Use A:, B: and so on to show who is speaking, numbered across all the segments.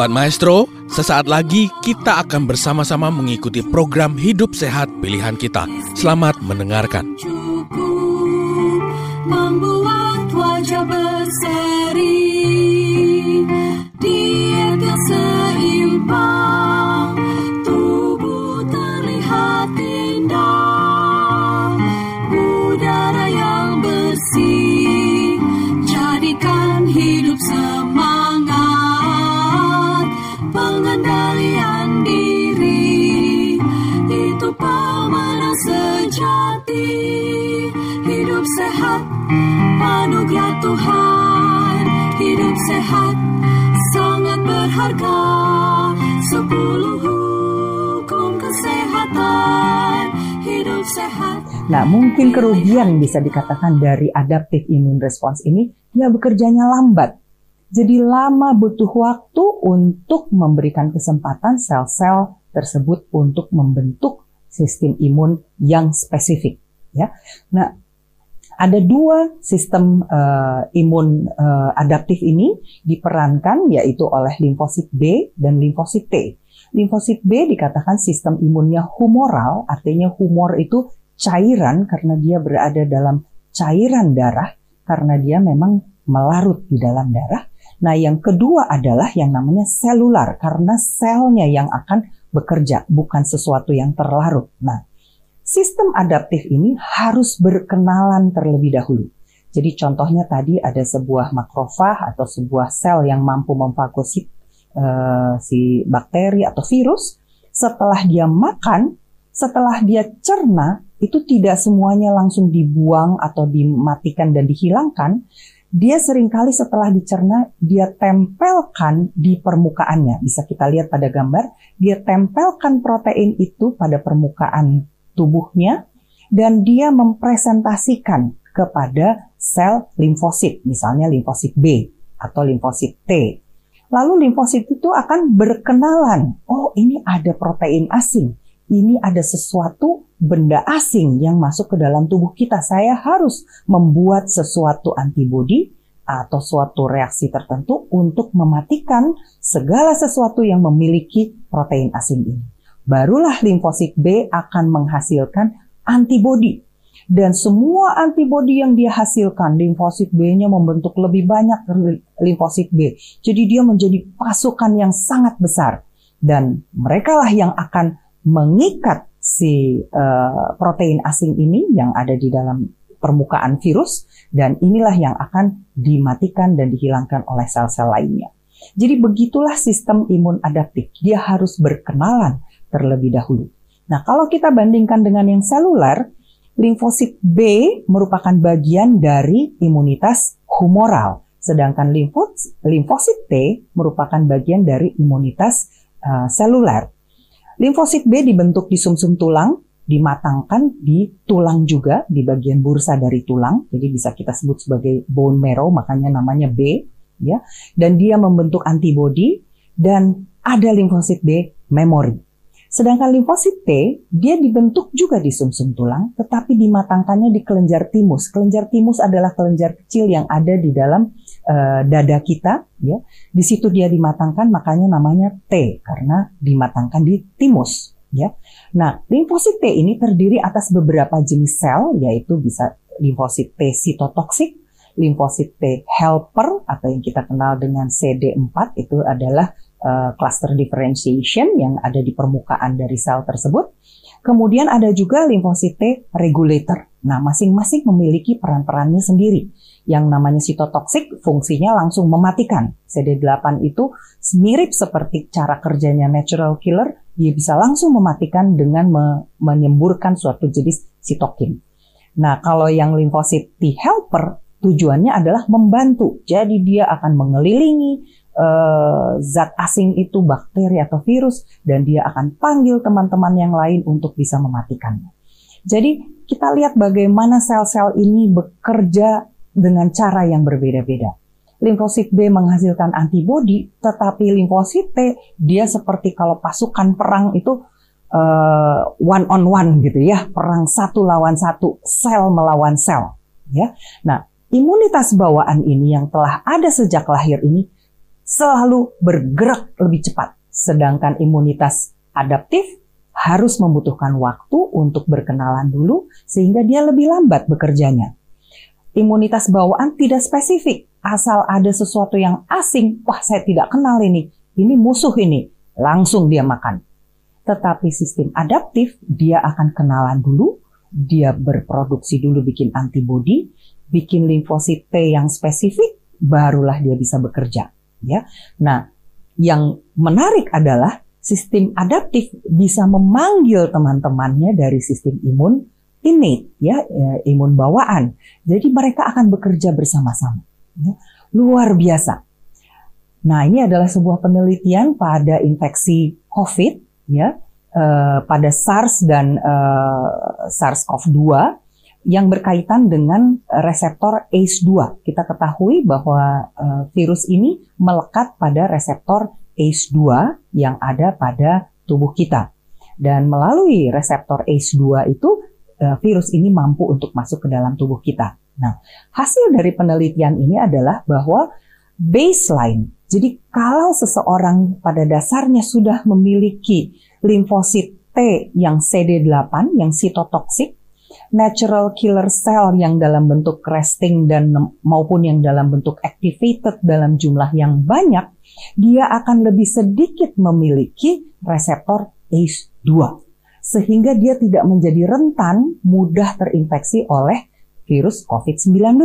A: Sobat Maestro, sesaat lagi kita akan bersama-sama mengikuti program Hidup Sehat Pilihan Kita. Selamat mendengarkan.
B: membuat wajah berseri diet yang seimbang tubuh terlihat Tuhan hidup sehat sangat berharga sepuluh hukum kesehatan hidup sehat
C: Nah, mungkin kerugian bisa dikatakan dari adaptive immune response ini, ya bekerjanya lambat. Jadi lama butuh waktu untuk memberikan kesempatan sel-sel tersebut untuk membentuk sistem imun yang spesifik. Ya, nah ada dua sistem uh, imun uh, adaptif ini diperankan yaitu oleh limfosit B dan limfosit T. Limfosit B dikatakan sistem imunnya humoral, artinya humor itu cairan karena dia berada dalam cairan darah karena dia memang melarut di dalam darah. Nah, yang kedua adalah yang namanya selular karena selnya yang akan bekerja, bukan sesuatu yang terlarut. Nah, sistem adaptif ini harus berkenalan terlebih dahulu. Jadi contohnya tadi ada sebuah makrofag atau sebuah sel yang mampu memfagosit uh, si bakteri atau virus. Setelah dia makan, setelah dia cerna, itu tidak semuanya langsung dibuang atau dimatikan dan dihilangkan. Dia sering kali setelah dicerna, dia tempelkan di permukaannya. Bisa kita lihat pada gambar, dia tempelkan protein itu pada permukaan tubuhnya dan dia mempresentasikan kepada sel limfosit, misalnya limfosit B atau limfosit T. Lalu limfosit itu akan berkenalan, oh ini ada protein asing, ini ada sesuatu benda asing yang masuk ke dalam tubuh kita. Saya harus membuat sesuatu antibodi atau suatu reaksi tertentu untuk mematikan segala sesuatu yang memiliki protein asing ini. Barulah limfosit B akan menghasilkan antibodi. Dan semua antibodi yang dia hasilkan, limfosit B-nya membentuk lebih banyak limfosit B. Jadi dia menjadi pasukan yang sangat besar. Dan merekalah yang akan mengikat si uh, protein asing ini yang ada di dalam permukaan virus dan inilah yang akan dimatikan dan dihilangkan oleh sel-sel lainnya. Jadi begitulah sistem imun adaptif. Dia harus berkenalan terlebih dahulu. Nah, kalau kita bandingkan dengan yang seluler, limfosit B merupakan bagian dari imunitas humoral, sedangkan limfosit T merupakan bagian dari imunitas uh, seluler. Limfosit B dibentuk di sumsum -sum tulang, dimatangkan di tulang juga, di bagian bursa dari tulang. Jadi bisa kita sebut sebagai bone marrow, makanya namanya B. ya. Dan dia membentuk antibodi dan ada limfosit B memori. Sedangkan limfosit T, dia dibentuk juga di sumsum -sum tulang, tetapi dimatangkannya di kelenjar timus. Kelenjar timus adalah kelenjar kecil yang ada di dalam uh, dada kita, ya. Di situ dia dimatangkan, makanya namanya T karena dimatangkan di timus, ya. Nah, limfosit T ini terdiri atas beberapa jenis sel, yaitu bisa limfosit T sitotoksik, limfosit T helper atau yang kita kenal dengan CD4 itu adalah uh, cluster differentiation yang ada di permukaan dari sel tersebut. Kemudian ada juga limfosit T regulator. Nah, masing-masing memiliki peran-perannya sendiri. Yang namanya sitotoksik fungsinya langsung mematikan. CD8 itu mirip seperti cara kerjanya natural killer, dia bisa langsung mematikan dengan me menyemburkan suatu jenis sitokin. Nah, kalau yang limfosit T helper tujuannya adalah membantu. Jadi dia akan mengelilingi uh, zat asing itu bakteri atau virus dan dia akan panggil teman-teman yang lain untuk bisa mematikannya. Jadi kita lihat bagaimana sel-sel ini bekerja dengan cara yang berbeda-beda. Limfosit B menghasilkan antibodi, tetapi limfosit T dia seperti kalau pasukan perang itu uh, one on one gitu ya, perang satu lawan satu, sel melawan sel. ya. Nah, imunitas bawaan ini yang telah ada sejak lahir ini selalu bergerak lebih cepat, sedangkan imunitas adaptif harus membutuhkan waktu untuk berkenalan dulu sehingga dia lebih lambat bekerjanya. Imunitas bawaan tidak spesifik, asal ada sesuatu yang asing, wah saya tidak kenal ini, ini musuh ini, langsung dia makan. Tetapi sistem adaptif, dia akan kenalan dulu, dia berproduksi dulu bikin antibodi, bikin limfosit T yang spesifik, barulah dia bisa bekerja ya. Nah, yang menarik adalah sistem adaptif bisa memanggil teman-temannya dari sistem imun innate ya, ya imun bawaan. Jadi mereka akan bekerja bersama-sama. Ya. Luar biasa. Nah, ini adalah sebuah penelitian pada infeksi COVID ya, eh, pada SARS dan eh, SARS-CoV-2 yang berkaitan dengan reseptor ACE2. Kita ketahui bahwa uh, virus ini melekat pada reseptor ACE2 yang ada pada tubuh kita. Dan melalui reseptor ACE2 itu uh, virus ini mampu untuk masuk ke dalam tubuh kita. Nah, hasil dari penelitian ini adalah bahwa baseline. Jadi kalau seseorang pada dasarnya sudah memiliki limfosit T yang CD8 yang sitotoksik natural killer cell yang dalam bentuk resting dan maupun yang dalam bentuk activated dalam jumlah yang banyak, dia akan lebih sedikit memiliki reseptor ACE2 sehingga dia tidak menjadi rentan mudah terinfeksi oleh virus COVID-19.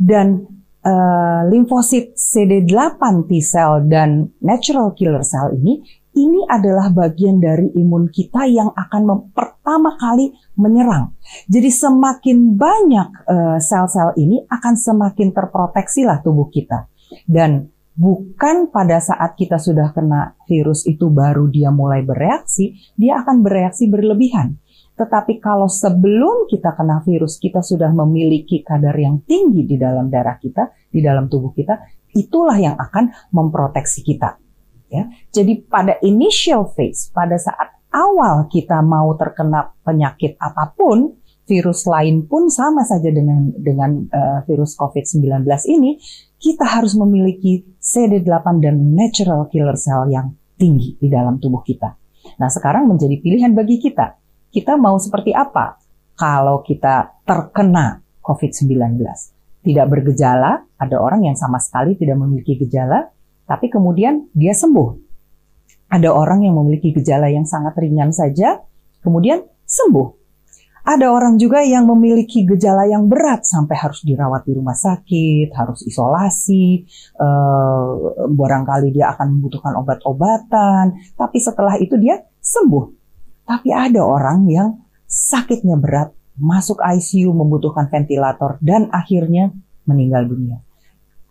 C: Dan uh, limfosit CD8 T cell dan natural killer cell ini ini adalah bagian dari imun kita yang akan pertama kali menyerang. Jadi semakin banyak uh, sel-sel ini akan semakin terproteksi lah tubuh kita. Dan bukan pada saat kita sudah kena virus itu baru dia mulai bereaksi, dia akan bereaksi berlebihan. Tetapi kalau sebelum kita kena virus, kita sudah memiliki kadar yang tinggi di dalam darah kita, di dalam tubuh kita, itulah yang akan memproteksi kita. Ya. Jadi pada initial phase, pada saat awal kita mau terkena penyakit apa pun, virus lain pun sama saja dengan dengan uh, virus COVID-19 ini, kita harus memiliki CD8 dan natural killer cell yang tinggi di dalam tubuh kita. Nah, sekarang menjadi pilihan bagi kita. Kita mau seperti apa kalau kita terkena COVID-19? Tidak bergejala, ada orang yang sama sekali tidak memiliki gejala, tapi kemudian dia sembuh. Ada orang yang memiliki gejala yang sangat ringan saja, kemudian sembuh. Ada orang juga yang memiliki gejala yang berat sampai harus dirawat di rumah sakit, harus isolasi, eh, barangkali dia akan membutuhkan obat-obatan, tapi setelah itu dia sembuh. Tapi ada orang yang sakitnya berat, masuk ICU membutuhkan ventilator dan akhirnya meninggal dunia.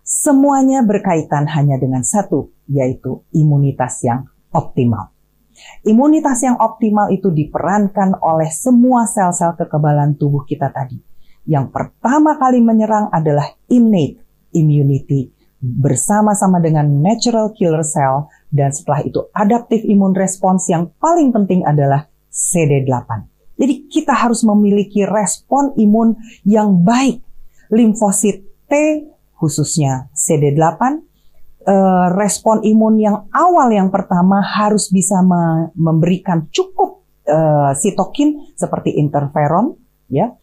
C: Semuanya berkaitan hanya dengan satu, yaitu imunitas yang optimal. Imunitas yang optimal itu diperankan oleh semua sel-sel kekebalan tubuh kita tadi. Yang pertama kali menyerang adalah innate immunity bersama-sama dengan natural killer cell dan setelah itu adaptive immune response yang paling penting adalah CD8. Jadi kita harus memiliki respon imun yang baik. Limfosit T khususnya CD8, eh, respon imun yang awal yang pertama harus bisa memberikan cukup eh, sitokin seperti interferon, ya.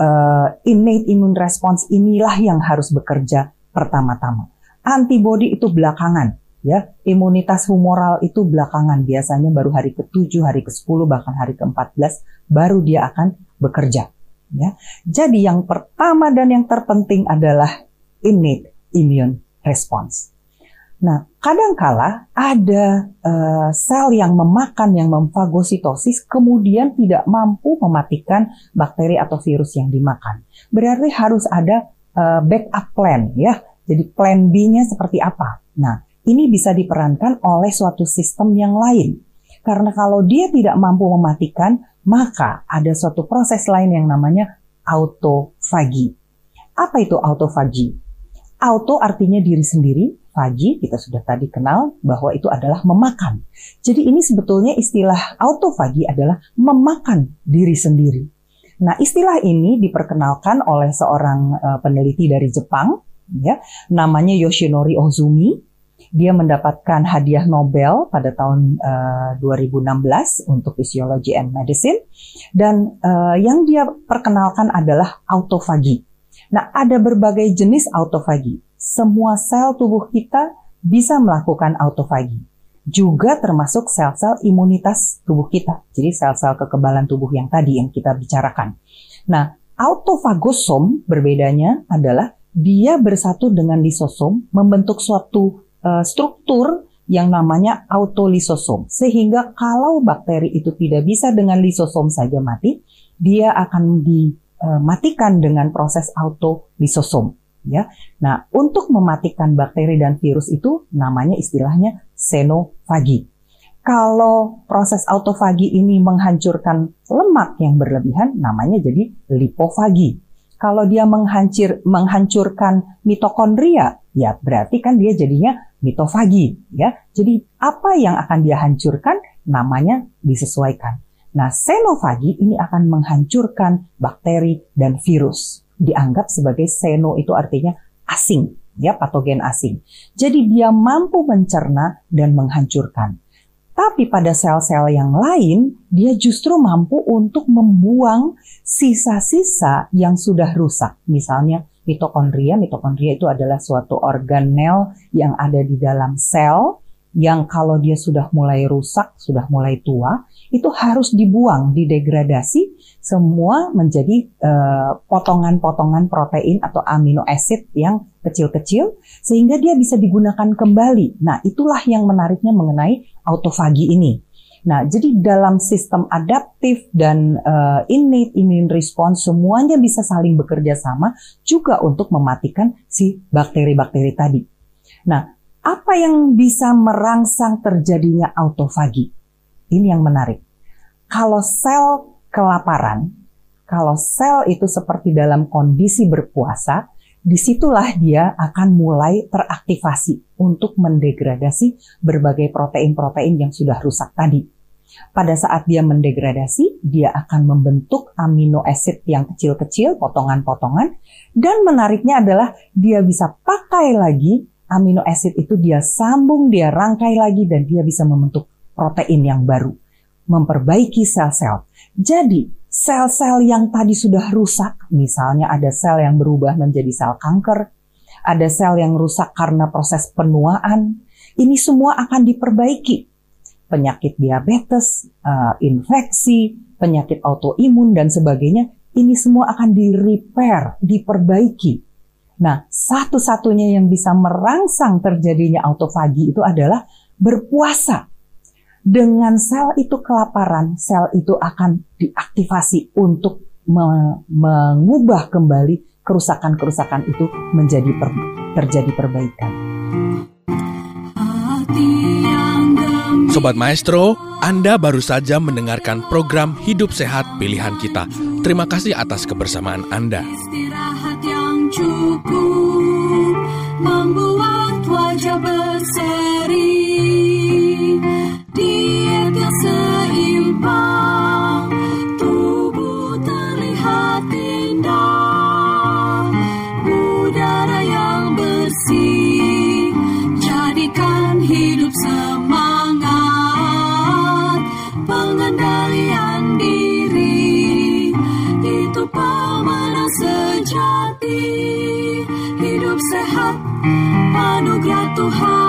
C: Eh, innate immune response inilah yang harus bekerja pertama-tama. Antibody itu belakangan, ya. Imunitas humoral itu belakangan, biasanya baru hari ke-7, hari ke-10, bahkan hari ke-14 baru dia akan bekerja. Ya. Jadi yang pertama dan yang terpenting adalah innate immune response. Nah, kadangkala ada uh, sel yang memakan yang memfagositosis kemudian tidak mampu mematikan bakteri atau virus yang dimakan. Berarti harus ada uh, backup plan ya. Jadi plan B-nya seperti apa? Nah, ini bisa diperankan oleh suatu sistem yang lain. Karena kalau dia tidak mampu mematikan, maka ada suatu proses lain yang namanya autofagi. Apa itu autofagi? Auto artinya diri sendiri, fagi kita sudah tadi kenal bahwa itu adalah memakan. Jadi ini sebetulnya istilah autofagi adalah memakan diri sendiri. Nah, istilah ini diperkenalkan oleh seorang uh, peneliti dari Jepang, ya, namanya Yoshinori Ozumi. Dia mendapatkan hadiah Nobel pada tahun uh, 2016 untuk Physiology and Medicine, dan uh, yang dia perkenalkan adalah autofagi. Nah, ada berbagai jenis autofagi. Semua sel tubuh kita bisa melakukan autofagi juga termasuk sel-sel imunitas tubuh kita. Jadi sel-sel kekebalan tubuh yang tadi yang kita bicarakan. Nah, autofagosom berbedanya adalah dia bersatu dengan lisosom membentuk suatu uh, struktur yang namanya autolisosom. Sehingga kalau bakteri itu tidak bisa dengan lisosom saja mati, dia akan dimatikan dengan proses autolisosom ya. Nah, untuk mematikan bakteri dan virus itu namanya istilahnya xenofagi. Kalau proses autofagi ini menghancurkan lemak yang berlebihan, namanya jadi lipofagi. Kalau dia menghancur, menghancurkan mitokondria, ya berarti kan dia jadinya mitofagi, ya. Jadi apa yang akan dia hancurkan, namanya disesuaikan. Nah, xenofagi ini akan menghancurkan bakteri dan virus dianggap sebagai seno itu artinya asing, ya patogen asing. Jadi dia mampu mencerna dan menghancurkan. Tapi pada sel-sel yang lain, dia justru mampu untuk membuang sisa-sisa yang sudah rusak. Misalnya mitokondria, mitokondria itu adalah suatu organel yang ada di dalam sel yang kalau dia sudah mulai rusak, sudah mulai tua, itu harus dibuang, didegradasi semua menjadi eh, potongan-potongan uh, protein atau amino acid yang kecil-kecil sehingga dia bisa digunakan kembali. Nah, itulah yang menariknya mengenai autofagi ini. Nah, jadi dalam sistem adaptif dan uh, innate immune response semuanya bisa saling bekerja sama juga untuk mematikan si bakteri-bakteri tadi. Nah, apa yang bisa merangsang terjadinya autofagi? Ini yang menarik. Kalau sel kelaparan, kalau sel itu seperti dalam kondisi berpuasa, di situlah dia akan mulai teraktivasi untuk mendegradasi berbagai protein-protein yang sudah rusak tadi. Pada saat dia mendegradasi, dia akan membentuk amino acid yang kecil-kecil, potongan-potongan, dan menariknya adalah dia bisa pakai lagi amino acid itu dia sambung, dia rangkai lagi, dan dia bisa membentuk protein yang baru, memperbaiki sel-sel. Jadi, sel-sel yang tadi sudah rusak, misalnya ada sel yang berubah menjadi sel kanker, ada sel yang rusak karena proses penuaan, ini semua akan diperbaiki. Penyakit diabetes, uh, infeksi, penyakit autoimun, dan sebagainya, ini semua akan di-repair, diperbaiki. Nah, satu-satunya yang bisa merangsang terjadinya autofagi itu adalah berpuasa dengan sel itu kelaparan, sel itu akan diaktifasi untuk me mengubah kembali kerusakan-kerusakan itu menjadi per terjadi perbaikan.
B: Sobat Maestro, Anda baru saja mendengarkan program Hidup Sehat Pilihan Kita. Terima kasih atas kebersamaan Anda. Anugerah Tuhan